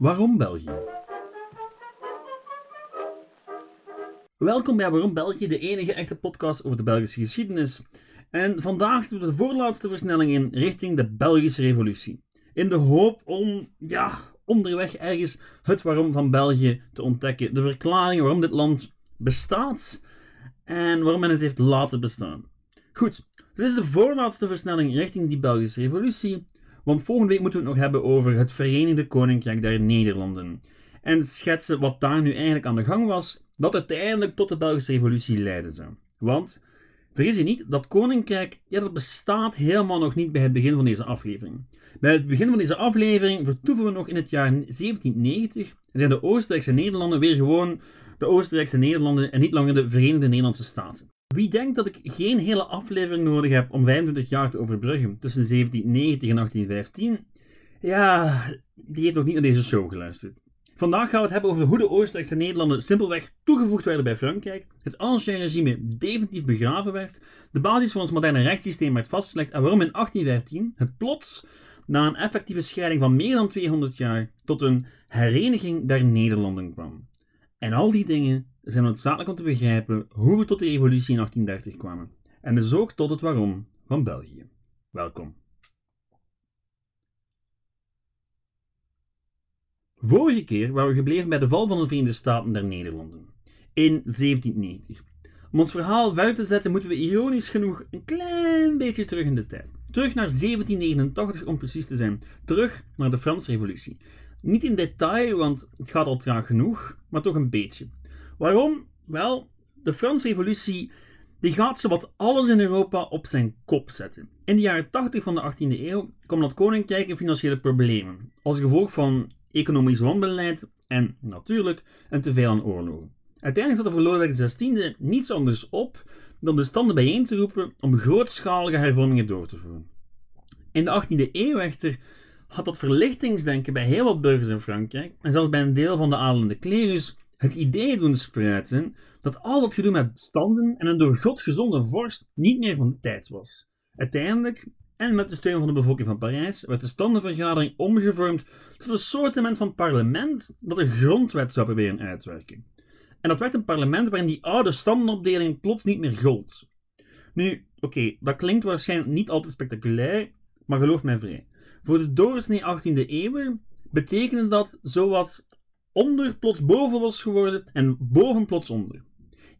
Waarom België? Welkom bij Waarom België, de enige echte podcast over de Belgische geschiedenis. En vandaag zitten we de voorlaatste versnelling in richting de Belgische Revolutie. In de hoop om, ja, onderweg ergens het waarom van België te ontdekken. De verklaring waarom dit land bestaat en waarom men het heeft laten bestaan. Goed, dit is de voorlaatste versnelling richting die Belgische Revolutie. Want volgende week moeten we het nog hebben over het Verenigde Koninkrijk der Nederlanden. En schetsen wat daar nu eigenlijk aan de gang was, dat uiteindelijk tot de Belgische Revolutie leidde zou. Want, vergis je niet, dat koninkrijk, ja, dat bestaat helemaal nog niet bij het begin van deze aflevering. Bij het begin van deze aflevering vertoeven we nog in het jaar 1790 en zijn de Oostenrijkse Nederlanden weer gewoon de Oostenrijkse Nederlanden en niet langer de Verenigde Nederlandse Staten. Wie denkt dat ik geen hele aflevering nodig heb om 25 jaar te overbruggen tussen 1790 en 1815? Ja, die heeft nog niet naar deze show geluisterd. Vandaag gaan we het hebben over hoe de Oostenrijkse Nederlanden simpelweg toegevoegd werden bij Frankrijk, het Ancien regime definitief begraven werd, de basis van ons moderne rechtssysteem werd vastgelegd en waarom in 1815 het plots, na een effectieve scheiding van meer dan 200 jaar, tot een hereniging der Nederlanden kwam. En al die dingen zijn noodzakelijk om te begrijpen hoe we tot de revolutie in 1830 kwamen. En dus ook tot het waarom van België. Welkom. Vorige keer waren we gebleven bij de val van de Verenigde Staten der Nederlanden. In 1790. Om ons verhaal verder te zetten moeten we ironisch genoeg een klein beetje terug in de tijd. Terug naar 1789 om precies te zijn. Terug naar de Franse Revolutie. Niet in detail, want het gaat al traag genoeg, maar toch een beetje. Waarom? Wel, de Franse Revolutie die gaat wat alles in Europa op zijn kop zetten. In de jaren 80 van de 18e eeuw kwam dat koninkrijk in financiële problemen, als gevolg van economisch wanbeleid en natuurlijk een teveel aan oorlogen. Uiteindelijk zat voor Lodewijk XVI niets anders op dan de standen bijeen te roepen om grootschalige hervormingen door te voeren. In de 18e eeuw echter had dat verlichtingsdenken bij heel wat burgers in Frankrijk en zelfs bij een deel van de adelende klerus het idee doen spruiten dat al dat gedoe met standen en een door God gezonde vorst niet meer van de tijd was. Uiteindelijk, en met de steun van de bevolking van Parijs, werd de standenvergadering omgevormd tot een soortement van parlement dat de grondwet zou proberen uitwerken. En dat werd een parlement waarin die oude standenopdeling plots niet meer gold. Nu, oké, dat klinkt waarschijnlijk niet altijd spectaculair, maar geloof mij vrij. Voor de doorsnee 18e eeuw betekende dat zowat onder plots boven was geworden en boven plots onder.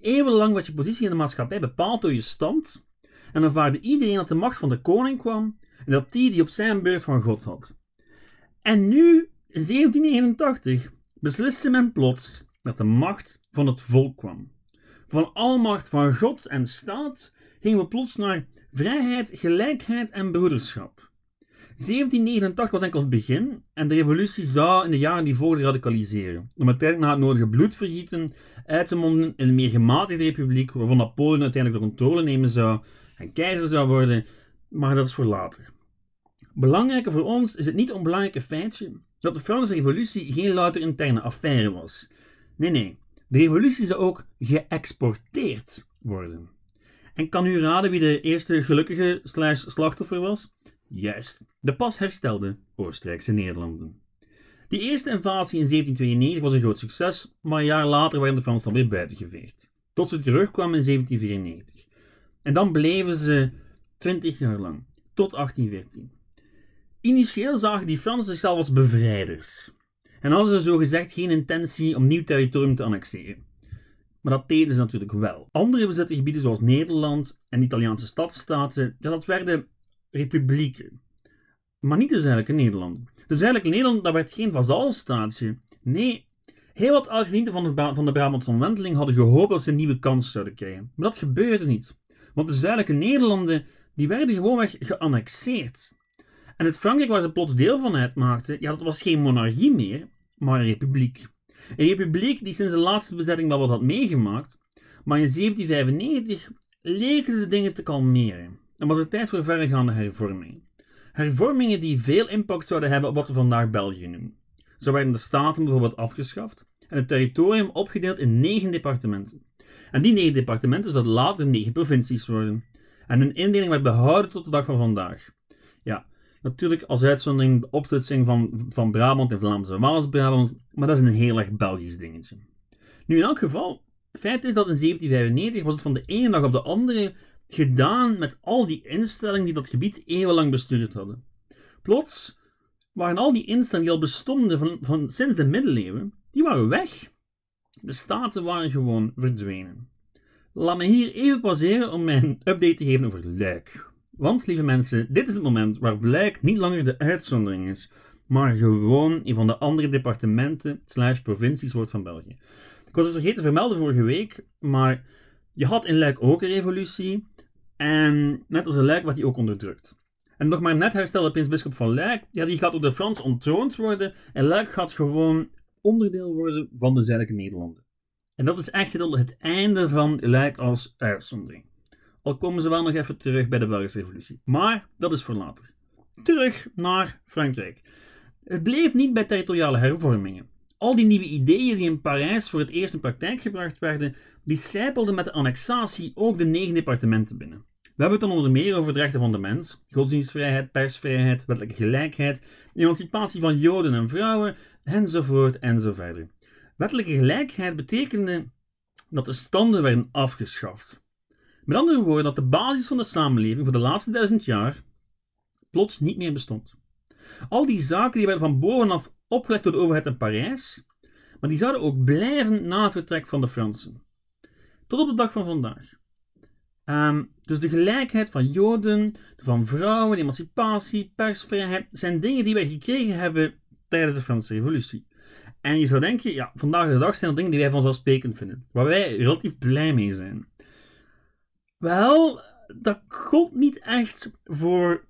Eeuwenlang werd je positie in de maatschappij bepaald door je stand en ervaarde iedereen dat de macht van de koning kwam en dat die die op zijn beurt van God had. En nu, in 1781, besliste men plots dat de macht van het volk kwam. Van almacht van God en staat gingen we plots naar vrijheid, gelijkheid en broederschap. 1789 was enkel het begin en de revolutie zou in de jaren die volgden radicaliseren. Om uiteindelijk na het nodige bloedvergieten uit te monden in een meer gematigde republiek, waarvan Napoleon uiteindelijk de controle nemen zou en keizer zou worden, maar dat is voor later. Belangrijker voor ons is het niet onbelangrijke feitje dat de Franse revolutie geen louter interne affaire was. Nee, nee, de revolutie zou ook geëxporteerd worden. En kan u raden wie de eerste gelukkige slash slachtoffer was? Juist, de pas herstelde Oostenrijkse Nederlanden. Die eerste invasie in 1792 was een groot succes, maar een jaar later werden de Fransen alweer buitengeveegd. Tot ze terugkwamen in 1794. En dan bleven ze 20 jaar lang, tot 1814. Initieel zagen die Fransen zichzelf als bevrijders en hadden ze zogezegd geen intentie om nieuw territorium te annexeren. Maar dat deden ze natuurlijk wel. Andere bezette gebieden zoals Nederland en Italiaanse stadstaten, dat werden republieken. Maar niet de Zuidelijke Nederlanden. De Zuidelijke Nederlanden, dat werd geen vazalstaatje. Nee, heel wat oud van de, van de Brabantse omwenteling hadden gehoopt dat ze een nieuwe kans zouden krijgen. Maar dat gebeurde niet. Want de Zuidelijke Nederlanden, die werden gewoonweg geannexeerd. En het Frankrijk waar ze plots deel van uitmaakten, ja, dat was geen monarchie meer, maar een republiek. Een republiek die sinds de laatste bezetting wel wat had meegemaakt, maar in 1795 leken de dingen te kalmeren en was het tijd voor verregaande hervormingen. Hervormingen die veel impact zouden hebben op wat we vandaag België noemen. Zo werden de staten bijvoorbeeld afgeschaft en het territorium opgedeeld in negen departementen. En die negen departementen zouden later negen provincies worden. En hun indeling werd behouden tot de dag van vandaag. Ja, Natuurlijk als uitzondering de opsplitsing van, van Brabant en Vlaamse Waals-Brabant, maar dat is een heel erg Belgisch dingetje. Nu in elk geval, feit is dat in 1795 was het van de ene dag op de andere gedaan met al die instellingen die dat gebied eeuwenlang bestuurd hadden. Plots waren al die instellingen die al bestonden van, van sinds de middeleeuwen, die waren weg. De staten waren gewoon verdwenen. Laat me hier even pauzeren om mijn update te geven over Luik. Want, lieve mensen, dit is het moment waar Luik niet langer de uitzondering is, maar gewoon een van de andere departementen slash provincies wordt van België. Ik was het vergeten te vermelden vorige week, maar je had in Luik ook een revolutie. En net als in Luik werd die ook onderdrukt. En nog maar net herstelde prins Bisschop van Luik, ja, die gaat door de Frans ontroond worden. En Luik gaat gewoon onderdeel worden van de Zuidelijke Nederlanden. En dat is echt het einde van Luik als uitzondering. Al komen ze wel nog even terug bij de Belgische Revolutie. Maar dat is voor later. Terug naar Frankrijk. Het bleef niet bij territoriale hervormingen. Al die nieuwe ideeën die in Parijs voor het eerst in praktijk gebracht werden, die sijpelden met de annexatie ook de negen departementen binnen. We hebben het dan onder meer over de rechten van de mens, godsdienstvrijheid, persvrijheid, wettelijke gelijkheid, emancipatie van joden en vrouwen, enzovoort enzoverder. Wettelijke gelijkheid betekende dat de standen werden afgeschaft. Met andere woorden, dat de basis van de samenleving voor de laatste duizend jaar plots niet meer bestond. Al die zaken die werden van bovenaf opgelegd door de overheid in Parijs, maar die zouden ook blijven na het vertrek van de Fransen. Tot op de dag van vandaag. Um, dus de gelijkheid van Joden, van vrouwen, emancipatie, persvrijheid zijn dingen die wij gekregen hebben tijdens de Franse Revolutie. En je zou denken, ja, vandaag de dag zijn er dingen die wij vanzelfsprekend vinden, waar wij relatief blij mee zijn. Wel, dat gold niet echt voor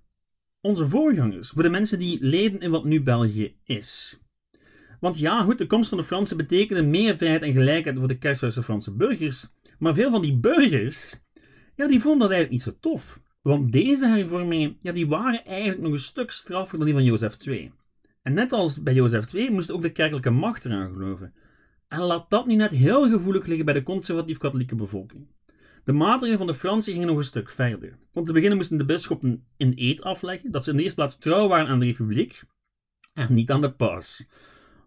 onze voorgangers, voor de mensen die leden in wat nu België is. Want ja, goed, de komst van de Fransen betekende meer vrijheid en gelijkheid voor de kerstverse Franse burgers, maar veel van die burgers, ja, die vonden dat eigenlijk niet zo tof. Want deze hervormingen, ja, die waren eigenlijk nog een stuk straffer dan die van Jozef II. En net als bij Jozef II moest ook de kerkelijke macht eraan geloven. En laat dat niet net heel gevoelig liggen bij de conservatief-katholieke bevolking. De maatregelen van de Fransen gingen nog een stuk verder. Om te beginnen moesten de bisschoppen een eed afleggen dat ze in de eerste plaats trouw waren aan de republiek en niet aan de paus.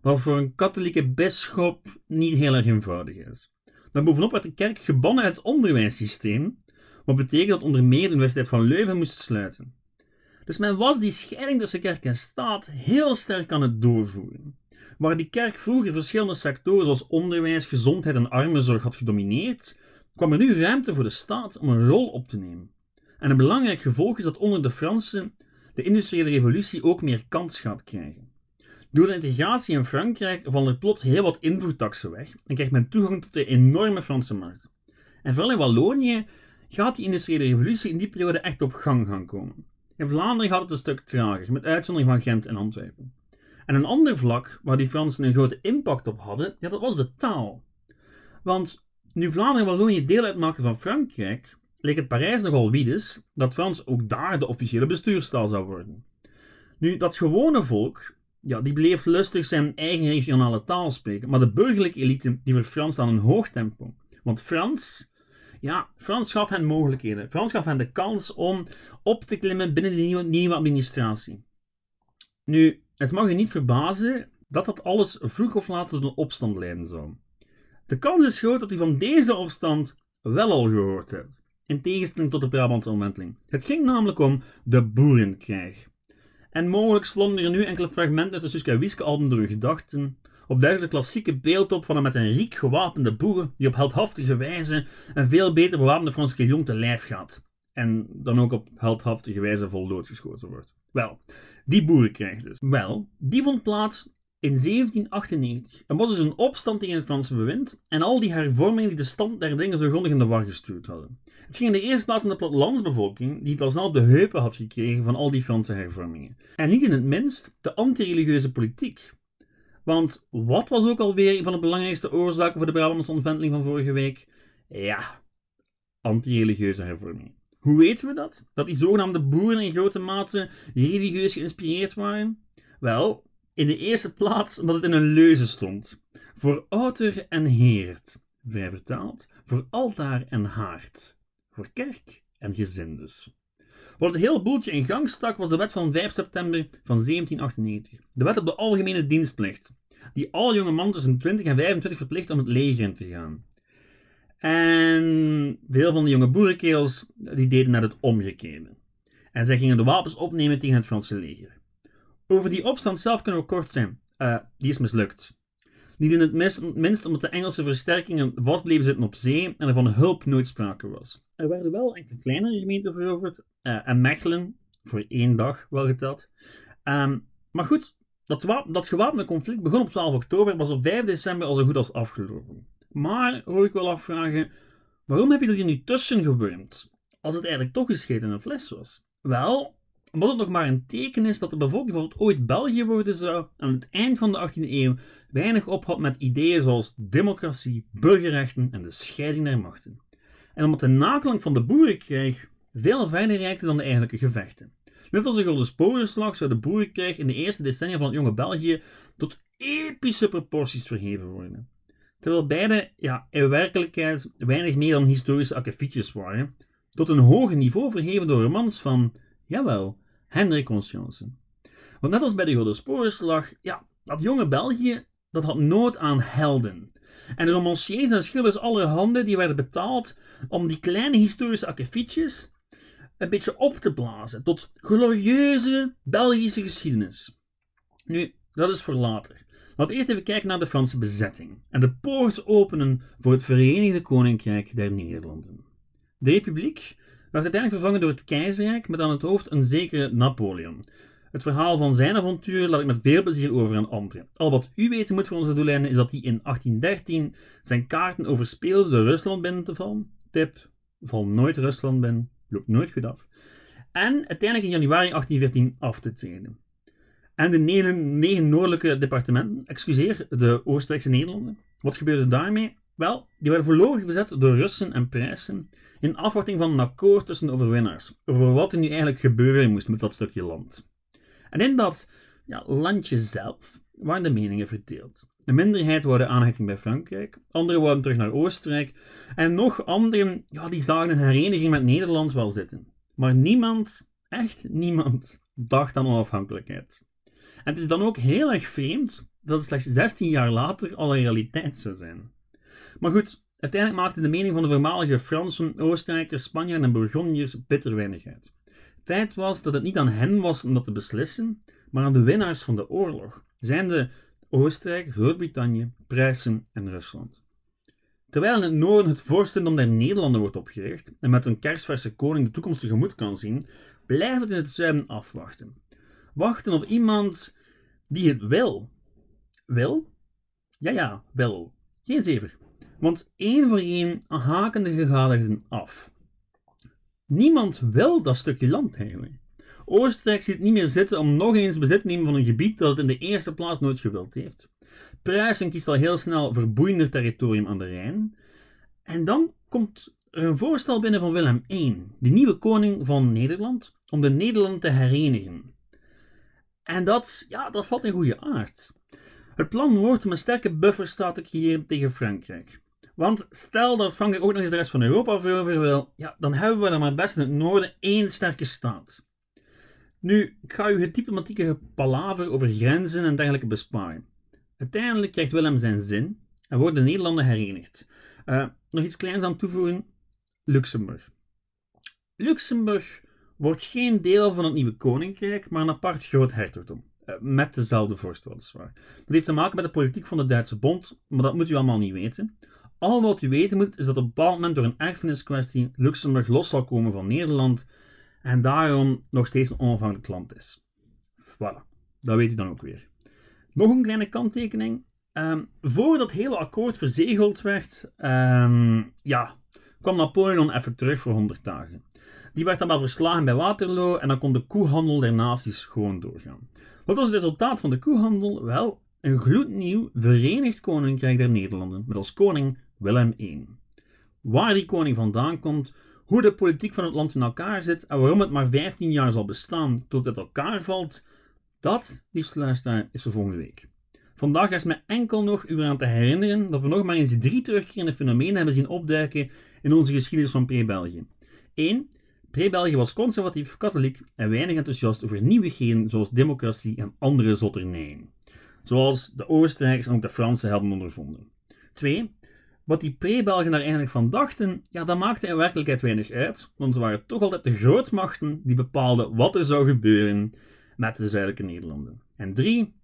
Wat voor een katholieke bisschop niet heel erg eenvoudig is. Dan bovenop werd de kerk gebannen uit het onderwijssysteem, wat betekent dat onder meer de Universiteit van Leuven moest sluiten. Dus men was die scheiding tussen kerk en staat heel sterk aan het doorvoeren. Waar die kerk vroeger verschillende sectoren zoals onderwijs, gezondheid en armenzorg had gedomineerd, kwam er nu ruimte voor de staat om een rol op te nemen. En een belangrijk gevolg is dat onder de Fransen de industriële revolutie ook meer kans gaat krijgen. Door de integratie in Frankrijk vallen er plots heel wat invoertaksen weg en krijgt men toegang tot de enorme Franse markt. En vooral in Wallonië gaat die industriële revolutie in die periode echt op gang gaan komen. In Vlaanderen gaat het een stuk trager, met uitzondering van Gent en Antwerpen. En een ander vlak waar die Fransen een grote impact op hadden, dat was de taal. Want nu Vlaanderen en Wallonië deel uitmaakten van Frankrijk, leek het Parijs nogal wiedes dat Frans ook daar de officiële bestuurstaal zou worden. Nu, dat gewone volk, ja, die bleef lustig zijn eigen regionale taal spreken, maar de burgerlijke elite die verfranste aan een hoog tempo. Want Frans, ja, Frans gaf hen mogelijkheden. Frans gaf hen de kans om op te klimmen binnen de nieuwe, nieuwe administratie. Nu, het mag je niet verbazen dat dat alles vroeg of laat tot een opstand leiden zou. De kans is groot dat u van deze opstand wel al gehoord hebt, in tegenstelling tot de Brabantse omwenteling. Het ging namelijk om de Boerenkrijg. En mogelijk vlonden er nu enkele fragmenten uit de Wiske album door uw gedachten, op de klassieke beeld op van een met een riek gewapende boer die op heldhaftige wijze een veel beter bewapende Franse jong te lijf gaat. En dan ook op heldhaftige wijze vol doodgeschoten wordt. Wel, die boerenkrijg dus. Wel, die vond plaats in 1798. Er was dus een opstand tegen het Franse bewind en al die hervormingen die de stand der dingen zo grondig in de war gestuurd hadden. Het ging in de eerste plaats om de plattelandsbevolking, die het al snel op de heupen had gekregen van al die Franse hervormingen. En niet in het minst de antireligieuze politiek. Want wat was ook alweer een van de belangrijkste oorzaken voor de Brabantse ontwenteling van vorige week? Ja, antireligieuze hervormingen. Hoe weten we dat? Dat die zogenaamde boeren in grote mate religieus geïnspireerd waren? Wel, in de eerste plaats omdat het in een leuze stond. Voor outer en heert, vrij vertaald, voor altaar en haard, voor kerk en gezin dus. Wat het hele boeltje in gang stak was de wet van 5 september van 1798. De wet op de algemene dienstplicht, die alle jonge mannen tussen 20 en 25 verplicht om het leger in te gaan. En veel van de jonge boerenkerels die deden net het omgekeerde. En zij gingen de wapens opnemen tegen het Franse leger. Over die opstand zelf kunnen we kort zijn. Uh, die is mislukt. Niet in het minst, omdat de Engelse versterkingen vast bleven zitten op zee en er van hulp nooit sprake was. Er werden wel enkele kleinere gemeenten veroverd uh, en Mechelen, voor één dag wel geteld. Um, maar goed, dat, dat gewapende conflict begon op 12 oktober, was op 5 december al zo goed als afgelopen. Maar, hoor ik wel afvragen, waarom heb je er nu tussen gewurmd, als het eigenlijk toch gescheten in een fles was? Wel, omdat het nog maar een teken is dat de bevolking het ooit België worden zou aan het eind van de 18e eeuw weinig ophoudt met ideeën zoals democratie, burgerrechten en de scheiding der machten. En omdat de naklank van de boerenkrijg veel verder reikte dan de eigenlijke gevechten. Net als de Gulden Sporenslag zou de boerenkrijg in de eerste decennia van het jonge België tot epische proporties verheven worden. Terwijl beide ja, in werkelijkheid weinig meer dan historische akkefietjes waren, tot een hoger niveau verheven door romans van, jawel, Hendrik Conscience. Want net als bij de Gouden Sporenslag, ja, dat jonge België, dat had nood aan helden. En de romanciers en schilders allerhande, die werden betaald om die kleine historische akkefietjes een beetje op te blazen tot glorieuze Belgische geschiedenis. Nu, dat is voor later. Laten we eerst even kijken naar de Franse bezetting en de poort openen voor het Verenigde Koninkrijk der Nederlanden. De Republiek werd uiteindelijk vervangen door het keizerrijk met aan het hoofd een zekere Napoleon. Het verhaal van zijn avontuur laat ik met veel plezier over aan anderen. Al wat u weten moet voor onze doeleinden is dat hij in 1813 zijn kaarten overspeelde door Rusland binnen te vallen. Tip, val nooit Rusland binnen, loopt nooit goed af. En uiteindelijk in januari 1814 af te treden. En de negen, negen noordelijke departementen, excuseer, de Oostenrijkse Nederlanden. Wat gebeurde daarmee? Wel, die werden voorlopig bezet door Russen en Prijsen in afwachting van een akkoord tussen de overwinnaars over wat er nu eigenlijk gebeuren moest met dat stukje land. En in dat ja, landje zelf waren de meningen verdeeld. De minderheid wou de aanhechting bij Frankrijk, anderen wouden terug naar Oostenrijk en nog anderen ja, die zagen een hereniging met Nederland wel zitten. Maar niemand, echt niemand, dacht aan onafhankelijkheid. En het is dan ook heel erg vreemd dat het slechts 16 jaar later al een realiteit zou zijn. Maar goed, uiteindelijk maakte de mening van de voormalige Fransen, Oostenrijkers, Spanjaarden en Bourgondiërs bitter weinig uit. Feit was dat het niet aan hen was om dat te beslissen, maar aan de winnaars van de oorlog, zijnde Oostenrijk, Groot-Brittannië, Pruisen en Rusland. Terwijl in het noorden het vorstendom der Nederlanden wordt opgericht en met een kerstverse koning de toekomst tegemoet kan zien, blijft het in het zuiden afwachten. Wachten op iemand die het wil. Wil? Ja, ja, wil. Geen zever. Want één voor één haken de gegadigden af. Niemand wil dat stukje land eigenlijk. Oostenrijk ziet niet meer zitten om nog eens bezit te nemen van een gebied dat het in de eerste plaats nooit gewild heeft. Pruisen kiest al heel snel verboeiender territorium aan de Rijn. En dan komt er een voorstel binnen van Willem I, de nieuwe koning van Nederland, om de Nederlanden te herenigen. En dat, ja, dat valt in goede aard. Het plan wordt om een sterke bufferstaat te creëren tegen Frankrijk. Want stel dat Frankrijk ook nog eens de rest van Europa veroveren wil, ja, dan hebben we dan maar best in het noorden één sterke staat. Nu, ik ga u het diplomatieke palaver over grenzen en dergelijke besparen. Uiteindelijk krijgt Willem zijn zin en worden de Nederlanden herenigd. Uh, nog iets kleins aan toevoegen: Luxemburg. Luxemburg wordt geen deel van het nieuwe koninkrijk, maar een apart groot hertogdom. Uh, met dezelfde vorst weliswaar. Dat heeft te maken met de politiek van de Duitse Bond, maar dat moet u allemaal niet weten. Al wat u weten moet, is dat op een bepaald moment door een erfeniskwestie Luxemburg los zal komen van Nederland en daarom nog steeds een onafhankelijk land is. Voilà, dat weet u dan ook weer. Nog een kleine kanttekening. Um, voordat het hele akkoord verzegeld werd, um, ja, kwam Napoleon even terug voor 100 dagen. Die werd dan wel verslagen bij Waterloo en dan kon de koehandel der naties gewoon doorgaan. Wat was het resultaat van de koehandel? Wel, een gloednieuw Verenigd Koninkrijk der Nederlanden met als koning Willem I. Waar die koning vandaan komt, hoe de politiek van het land in elkaar zit en waarom het maar 15 jaar zal bestaan tot het elkaar valt, dat, liefste luisteraar, is voor volgende week. Vandaag is me enkel nog u aan te herinneren dat we nog maar eens drie terugkerende fenomenen hebben zien opduiken in onze geschiedenis van pre-België. 1. Pre-België was conservatief, katholiek en weinig enthousiast over nieuwigheden zoals democratie en andere zotternijen. Zoals de Oostenrijkers en ook de Fransen hadden ondervonden. 2. Wat die pre-Belgen daar eigenlijk van dachten, ja, dat maakte in werkelijkheid weinig uit, want het waren toch altijd de grootmachten die bepaalden wat er zou gebeuren met de zuidelijke Nederlanden. En 3.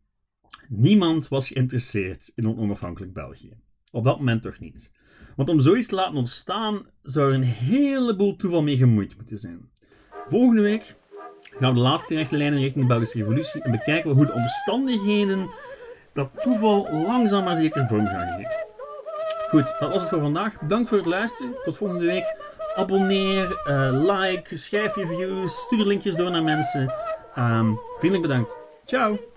Niemand was geïnteresseerd in een onafhankelijk België. Op dat moment toch niet. Want om zoiets te laten ontstaan, zou er een heleboel toeval mee gemoeid moeten zijn. Volgende week gaan we de laatste rechte lijnen richting de Belgische Revolutie en bekijken we hoe de omstandigheden dat toeval langzaam maar zeker vorm gaan geven. Goed, dat was het voor vandaag. Bedankt voor het luisteren. Tot volgende week. Abonneer, uh, like, schrijf reviews, stuur linkjes door naar mensen. Um, vriendelijk bedankt. Ciao!